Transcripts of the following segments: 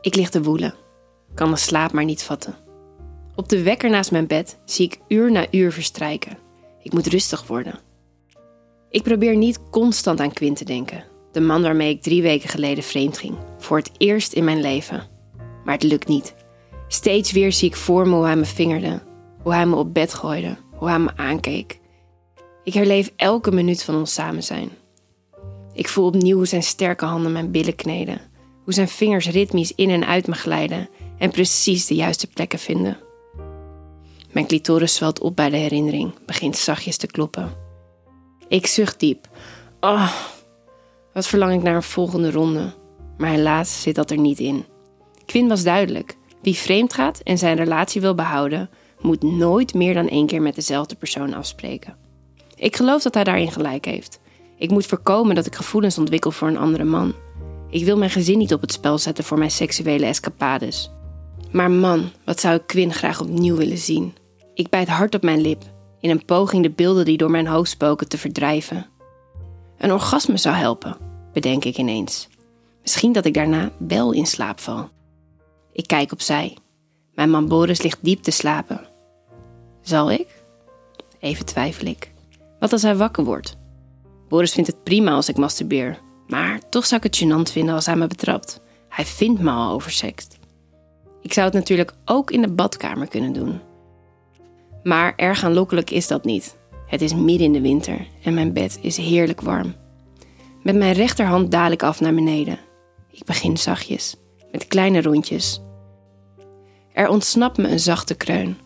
Ik lig te woelen, kan de slaap maar niet vatten. Op de wekker naast mijn bed zie ik uur na uur verstrijken. Ik moet rustig worden. Ik probeer niet constant aan Quint te denken, de man waarmee ik drie weken geleden vreemd ging, voor het eerst in mijn leven. Maar het lukt niet. Steeds weer zie ik voor me hoe hij me vingerde, hoe hij me op bed gooide, hoe hij me aankeek. Ik herleef elke minuut van ons samen zijn. Ik voel opnieuw zijn sterke handen mijn billen kneden, hoe zijn vingers ritmisch in en uit me glijden en precies de juiste plekken vinden. Mijn clitoris zwelt op bij de herinnering, begint zachtjes te kloppen. Ik zucht diep. Oh, wat verlang ik naar een volgende ronde. Maar helaas zit dat er niet in. Quinn was duidelijk. Wie vreemd gaat en zijn relatie wil behouden, moet nooit meer dan één keer met dezelfde persoon afspreken. Ik geloof dat hij daarin gelijk heeft. Ik moet voorkomen dat ik gevoelens ontwikkel voor een andere man. Ik wil mijn gezin niet op het spel zetten voor mijn seksuele escapades. Maar man, wat zou ik Quinn graag opnieuw willen zien. Ik bijt hard op mijn lip, in een poging de beelden die door mijn hoofd spoken te verdrijven. Een orgasme zou helpen, bedenk ik ineens. Misschien dat ik daarna wel in slaap val. Ik kijk opzij. Mijn man Boris ligt diep te slapen. Zal ik? Even twijfel ik. Wat als hij wakker wordt? Boris vindt het prima als ik masturbeer, maar toch zou ik het gênant vinden als hij me betrapt. Hij vindt me al oversext. Ik zou het natuurlijk ook in de badkamer kunnen doen. Maar erg aanlokkelijk is dat niet. Het is midden in de winter en mijn bed is heerlijk warm. Met mijn rechterhand daal ik af naar beneden. Ik begin zachtjes, met kleine rondjes. Er ontsnapt me een zachte kreun.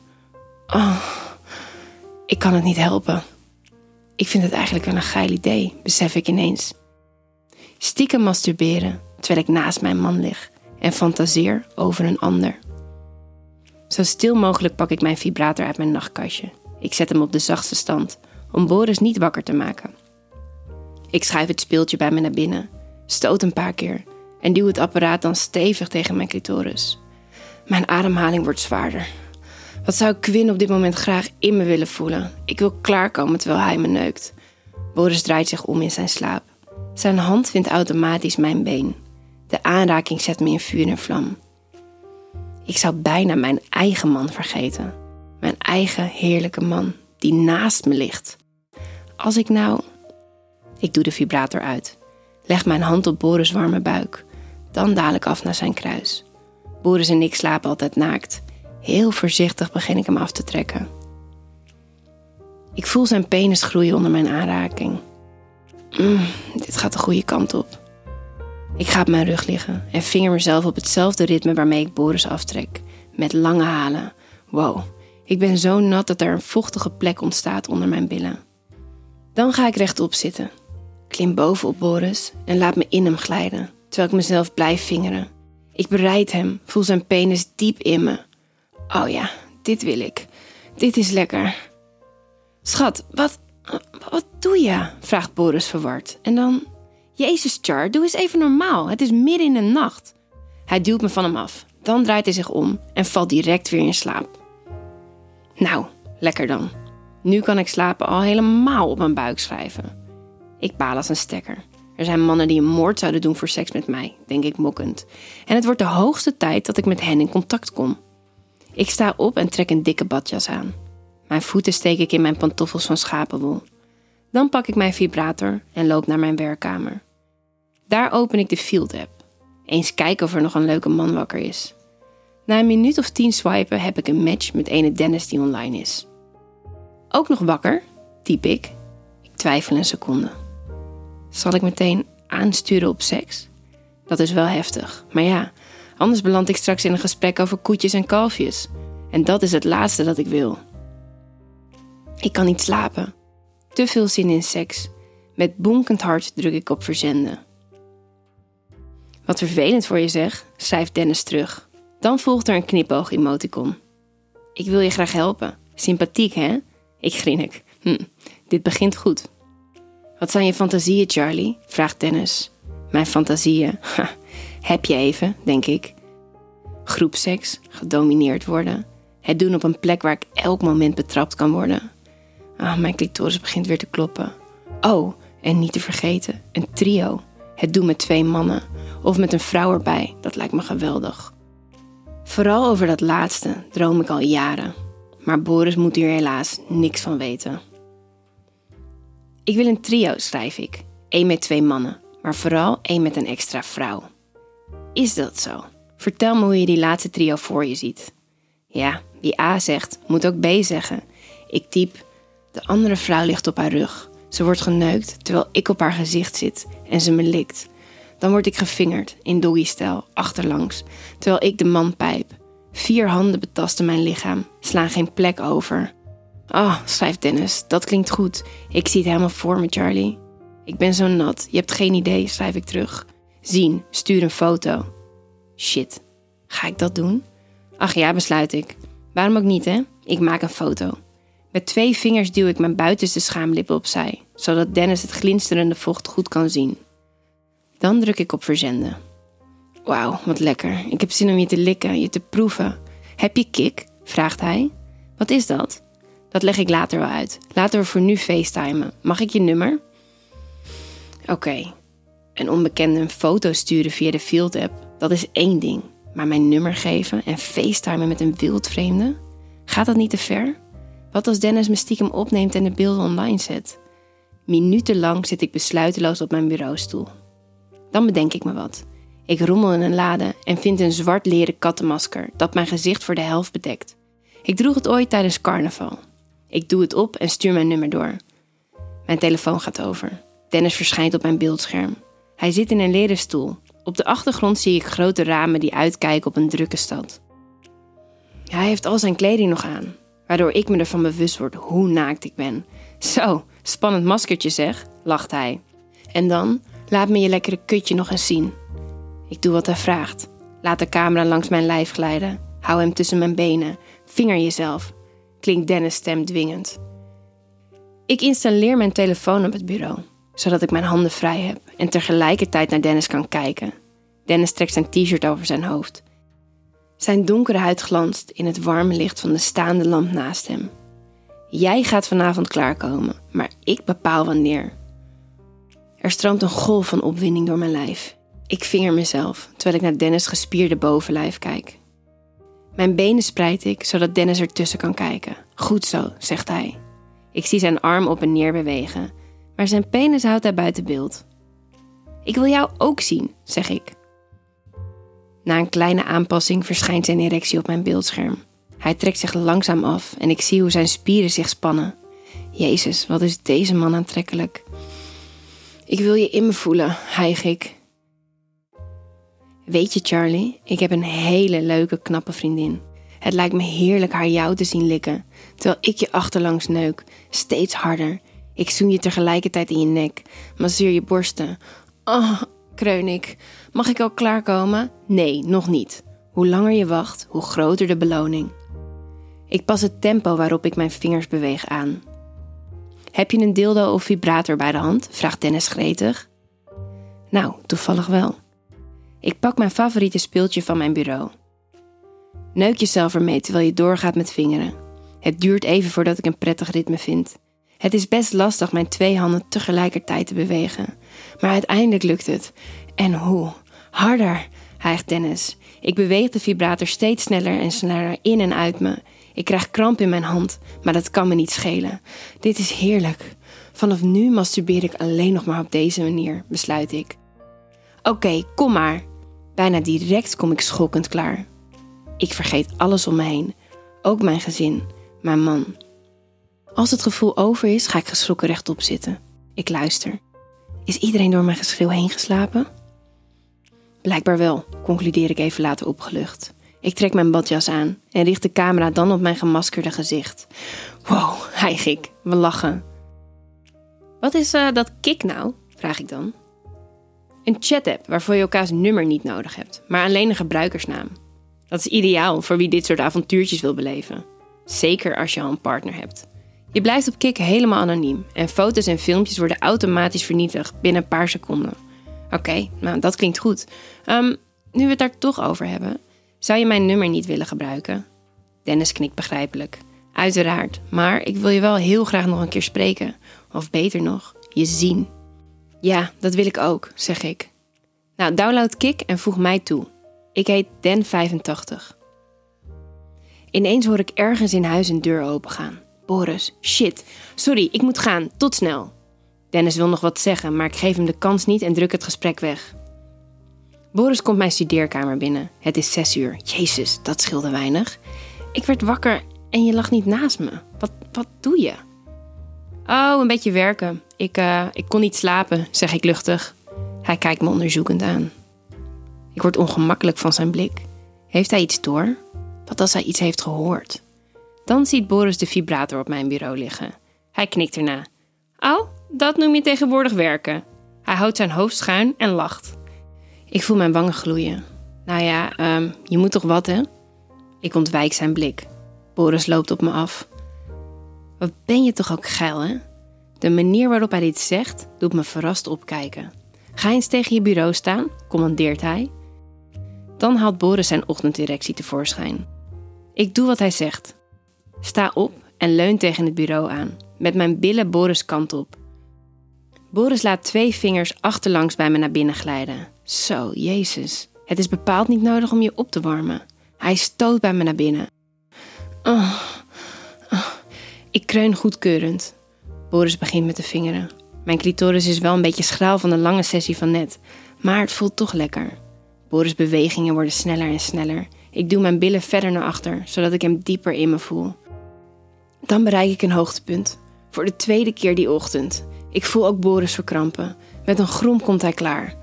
Oh, ik kan het niet helpen. Ik vind het eigenlijk wel een geil idee, besef ik ineens. Stiekem masturberen terwijl ik naast mijn man lig en fantaseer over een ander. Zo stil mogelijk pak ik mijn vibrator uit mijn nachtkastje. Ik zet hem op de zachtste stand om Boris niet wakker te maken. Ik schuif het speeltje bij me naar binnen, stoot een paar keer en duw het apparaat dan stevig tegen mijn clitoris. Mijn ademhaling wordt zwaarder. Wat zou Quinn op dit moment graag in me willen voelen? Ik wil klaarkomen terwijl hij me neukt. Boris draait zich om in zijn slaap. Zijn hand vindt automatisch mijn been. De aanraking zet me in vuur en vlam. Ik zou bijna mijn eigen man vergeten. Mijn eigen heerlijke man die naast me ligt. Als ik nou. Ik doe de vibrator uit. Leg mijn hand op Boris' warme buik. Dan daal ik af naar zijn kruis. Boris en ik slapen altijd naakt. Heel voorzichtig begin ik hem af te trekken. Ik voel zijn penis groeien onder mijn aanraking. Mm, dit gaat de goede kant op. Ik ga op mijn rug liggen en vinger mezelf op hetzelfde ritme waarmee ik Boris aftrek. Met lange halen. Wow, ik ben zo nat dat er een vochtige plek ontstaat onder mijn billen. Dan ga ik rechtop zitten. Klim boven op Boris en laat me in hem glijden, terwijl ik mezelf blijf vingeren. Ik bereid hem, voel zijn penis diep in me. Oh ja, dit wil ik. Dit is lekker. Schat, wat, wat doe je? vraagt Boris verward. En dan Jezus, Char, doe eens even normaal. Het is midden in de nacht. Hij duwt me van hem af. Dan draait hij zich om en valt direct weer in slaap. Nou, lekker dan. Nu kan ik slapen al helemaal op mijn buik schrijven. Ik baal als een stekker. Er zijn mannen die een moord zouden doen voor seks met mij, denk ik mokkend. En het wordt de hoogste tijd dat ik met hen in contact kom. Ik sta op en trek een dikke badjas aan. Mijn voeten steek ik in mijn pantoffels van schapenwol. Dan pak ik mijn vibrator en loop naar mijn werkkamer. Daar open ik de Field app. Eens kijken of er nog een leuke man wakker is. Na een minuut of tien swipen heb ik een match met ene Dennis die online is. Ook nog wakker? typ ik. Ik twijfel een seconde. Zal ik meteen aansturen op seks? Dat is wel heftig, maar ja, anders beland ik straks in een gesprek over koetjes en kalfjes. En dat is het laatste dat ik wil. Ik kan niet slapen. Te veel zin in seks. Met bonkend hart druk ik op verzenden. Wat vervelend voor je zeg, schrijft Dennis terug. Dan volgt er een knipoog-emoticon. Ik wil je graag helpen. Sympathiek, hè? Ik grinnik. Hm, dit begint goed. Wat zijn je fantasieën, Charlie? vraagt Dennis. Mijn fantasieën? heb je even, denk ik. Groepseks, gedomineerd worden. Het doen op een plek waar ik elk moment betrapt kan worden. Ah, mijn clitoris begint weer te kloppen. Oh, en niet te vergeten, een trio. Het doen met twee mannen. Of met een vrouw erbij, dat lijkt me geweldig. Vooral over dat laatste droom ik al jaren. Maar Boris moet hier helaas niks van weten. Ik wil een trio, schrijf ik. Eén met twee mannen, maar vooral één met een extra vrouw. Is dat zo? Vertel me hoe je die laatste trio voor je ziet. Ja, wie A zegt, moet ook B zeggen. Ik typ. De andere vrouw ligt op haar rug. Ze wordt geneukt terwijl ik op haar gezicht zit en ze me likt. Dan word ik gevingerd in doggystijl, achterlangs, terwijl ik de man pijp. Vier handen betasten mijn lichaam, slaan geen plek over. Ah, oh, schrijft Dennis, dat klinkt goed. Ik zie het helemaal voor me, Charlie. Ik ben zo nat, je hebt geen idee, schrijf ik terug. Zien, stuur een foto. Shit, ga ik dat doen? Ach ja, besluit ik. Waarom ook niet, hè? Ik maak een foto. Met twee vingers duw ik mijn buitenste schaamlippen opzij, zodat Dennis het glinsterende vocht goed kan zien. Dan druk ik op verzenden. Wauw, wat lekker. Ik heb zin om je te likken, je te proeven. Heb je kick? vraagt hij. Wat is dat? Dat leg ik later wel uit. Laten we voor nu facetimen. Mag ik je nummer? Oké. Een onbekende een foto sturen via de Field app, dat is één ding. Maar mijn nummer geven en facetimen met een wildvreemde? Gaat dat niet te ver? Wat als Dennis me stiekem opneemt en de beelden online zet? Minutenlang zit ik besluiteloos op mijn bureaustoel. Dan bedenk ik me wat. Ik rommel in een lade en vind een zwart leren kattenmasker dat mijn gezicht voor de helft bedekt. Ik droeg het ooit tijdens carnaval. Ik doe het op en stuur mijn nummer door. Mijn telefoon gaat over. Dennis verschijnt op mijn beeldscherm. Hij zit in een leren stoel. Op de achtergrond zie ik grote ramen die uitkijken op een drukke stad. Hij heeft al zijn kleding nog aan, waardoor ik me ervan bewust word hoe naakt ik ben. Zo, spannend maskertje zeg, lacht hij. En dan, laat me je lekkere kutje nog eens zien. Ik doe wat hij vraagt. Laat de camera langs mijn lijf glijden. Hou hem tussen mijn benen. Vinger jezelf. Klinkt Dennis' stem dwingend. Ik installeer mijn telefoon op het bureau, zodat ik mijn handen vrij heb en tegelijkertijd naar Dennis kan kijken. Dennis trekt zijn t-shirt over zijn hoofd. Zijn donkere huid glanst in het warme licht van de staande lamp naast hem. Jij gaat vanavond klaarkomen, maar ik bepaal wanneer. Er stroomt een golf van opwinding door mijn lijf. Ik vinger mezelf terwijl ik naar Dennis' gespierde bovenlijf kijk. Mijn benen spreid ik zodat Dennis ertussen kan kijken. Goed zo, zegt hij. Ik zie zijn arm op en neer bewegen, maar zijn penis houdt hij buiten beeld. Ik wil jou ook zien, zeg ik. Na een kleine aanpassing verschijnt zijn erectie op mijn beeldscherm. Hij trekt zich langzaam af en ik zie hoe zijn spieren zich spannen. Jezus, wat is deze man aantrekkelijk. Ik wil je in me voelen, hijg ik. Weet je, Charlie, ik heb een hele leuke, knappe vriendin. Het lijkt me heerlijk haar jou te zien likken, terwijl ik je achterlangs neuk, steeds harder. Ik zoen je tegelijkertijd in je nek, masseer je borsten. Oh, kreun ik. Mag ik al klaarkomen? Nee, nog niet. Hoe langer je wacht, hoe groter de beloning. Ik pas het tempo waarop ik mijn vingers beweeg aan. Heb je een dildo of vibrator bij de hand? vraagt Dennis gretig. Nou, toevallig wel. Ik pak mijn favoriete speeltje van mijn bureau. Neuk jezelf ermee terwijl je doorgaat met vingeren. Het duurt even voordat ik een prettig ritme vind. Het is best lastig mijn twee handen tegelijkertijd te bewegen. Maar uiteindelijk lukt het. En hoe? Harder, hijgt Dennis. Ik beweeg de vibrator steeds sneller en sneller in en uit me. Ik krijg kramp in mijn hand, maar dat kan me niet schelen. Dit is heerlijk. Vanaf nu masturbeer ik alleen nog maar op deze manier, besluit ik. Oké, kom maar. Bijna direct kom ik schokkend klaar. Ik vergeet alles om me heen, ook mijn gezin, mijn man. Als het gevoel over is, ga ik geschrokken rechtop zitten. Ik luister. Is iedereen door mijn geschreeuw heen geslapen? Blijkbaar wel, concludeer ik even later opgelucht. Ik trek mijn badjas aan en richt de camera dan op mijn gemaskerde gezicht. Wow, hijg ik. We lachen. Wat is uh, dat kick nou? vraag ik dan. Een chat-app waarvoor je elkaars nummer niet nodig hebt, maar alleen een gebruikersnaam. Dat is ideaal voor wie dit soort avontuurtjes wil beleven. Zeker als je al een partner hebt. Je blijft op Kik helemaal anoniem en foto's en filmpjes worden automatisch vernietigd binnen een paar seconden. Oké, nou dat klinkt goed. Um, nu we het daar toch over hebben, zou je mijn nummer niet willen gebruiken? Dennis knikt begrijpelijk. Uiteraard, maar ik wil je wel heel graag nog een keer spreken. Of beter nog, je zien. Ja, dat wil ik ook, zeg ik. Nou, download Kik en voeg mij toe. Ik heet Den85. Ineens hoor ik ergens in huis een deur opengaan. Boris, shit. Sorry, ik moet gaan. Tot snel. Dennis wil nog wat zeggen, maar ik geef hem de kans niet en druk het gesprek weg. Boris komt mijn studeerkamer binnen. Het is zes uur. Jezus, dat scheelde weinig. Ik werd wakker en je lag niet naast me. Wat, wat doe je? Oh, een beetje werken. Ik, uh, ik kon niet slapen, zeg ik luchtig. Hij kijkt me onderzoekend aan. Ik word ongemakkelijk van zijn blik. Heeft hij iets door? Wat als hij iets heeft gehoord? Dan ziet Boris de vibrator op mijn bureau liggen. Hij knikt erna. Oh, dat noem je tegenwoordig werken. Hij houdt zijn hoofd schuin en lacht. Ik voel mijn wangen gloeien. Nou ja, um, je moet toch wat, hè? Ik ontwijk zijn blik. Boris loopt op me af. Wat ben je toch ook geil, hè? De manier waarop hij dit zegt, doet me verrast opkijken. Ga eens tegen je bureau staan, commandeert hij. Dan haalt Boris zijn ochtenddirectie tevoorschijn. Ik doe wat hij zegt. Sta op en leun tegen het bureau aan, met mijn billen Boris kant op. Boris laat twee vingers achterlangs bij me naar binnen glijden. Zo, Jezus. Het is bepaald niet nodig om je op te warmen. Hij stoot bij me naar binnen. Oh, oh. Ik kreun goedkeurend. Boris begint met de vingeren. Mijn clitoris is wel een beetje schraal van de lange sessie van net, maar het voelt toch lekker. Boris' bewegingen worden sneller en sneller. Ik doe mijn billen verder naar achter, zodat ik hem dieper in me voel. Dan bereik ik een hoogtepunt. Voor de tweede keer die ochtend. Ik voel ook Boris verkrampen. Met een grom komt hij klaar.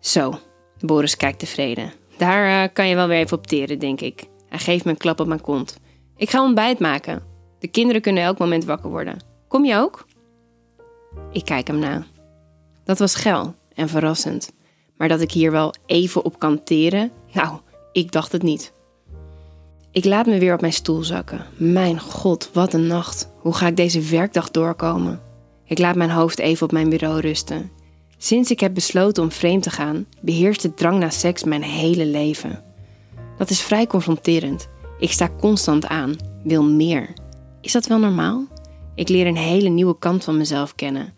Zo, Boris kijkt tevreden. Daar uh, kan je wel weer even opteren, denk ik. Hij geeft me een klap op mijn kont. Ik ga ontbijt maken. De kinderen kunnen elk moment wakker worden. Kom je ook? Ik kijk hem na. Dat was geil en verrassend. Maar dat ik hier wel even op kan teren, nou, ik dacht het niet. Ik laat me weer op mijn stoel zakken. Mijn god, wat een nacht. Hoe ga ik deze werkdag doorkomen? Ik laat mijn hoofd even op mijn bureau rusten. Sinds ik heb besloten om vreemd te gaan, beheerst de drang naar seks mijn hele leven. Dat is vrij confronterend. Ik sta constant aan, wil meer. Is dat wel normaal? Ik leer een hele nieuwe kant van mezelf kennen.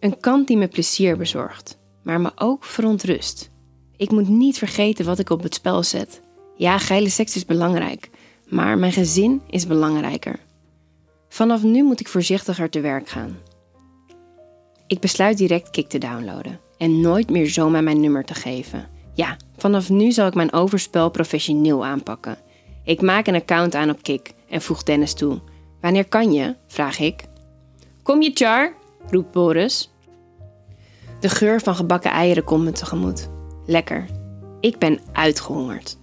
Een kant die me plezier bezorgt, maar me ook verontrust. Ik moet niet vergeten wat ik op het spel zet. Ja, geile seks is belangrijk, maar mijn gezin is belangrijker. Vanaf nu moet ik voorzichtiger te werk gaan. Ik besluit direct Kik te downloaden en nooit meer zomaar mijn nummer te geven. Ja, vanaf nu zal ik mijn overspel professioneel aanpakken. Ik maak een account aan op Kik en voeg Dennis toe. Wanneer kan je? vraag ik. Kom je, Char? roept Boris. De geur van gebakken eieren komt me tegemoet. Lekker. Ik ben uitgehongerd.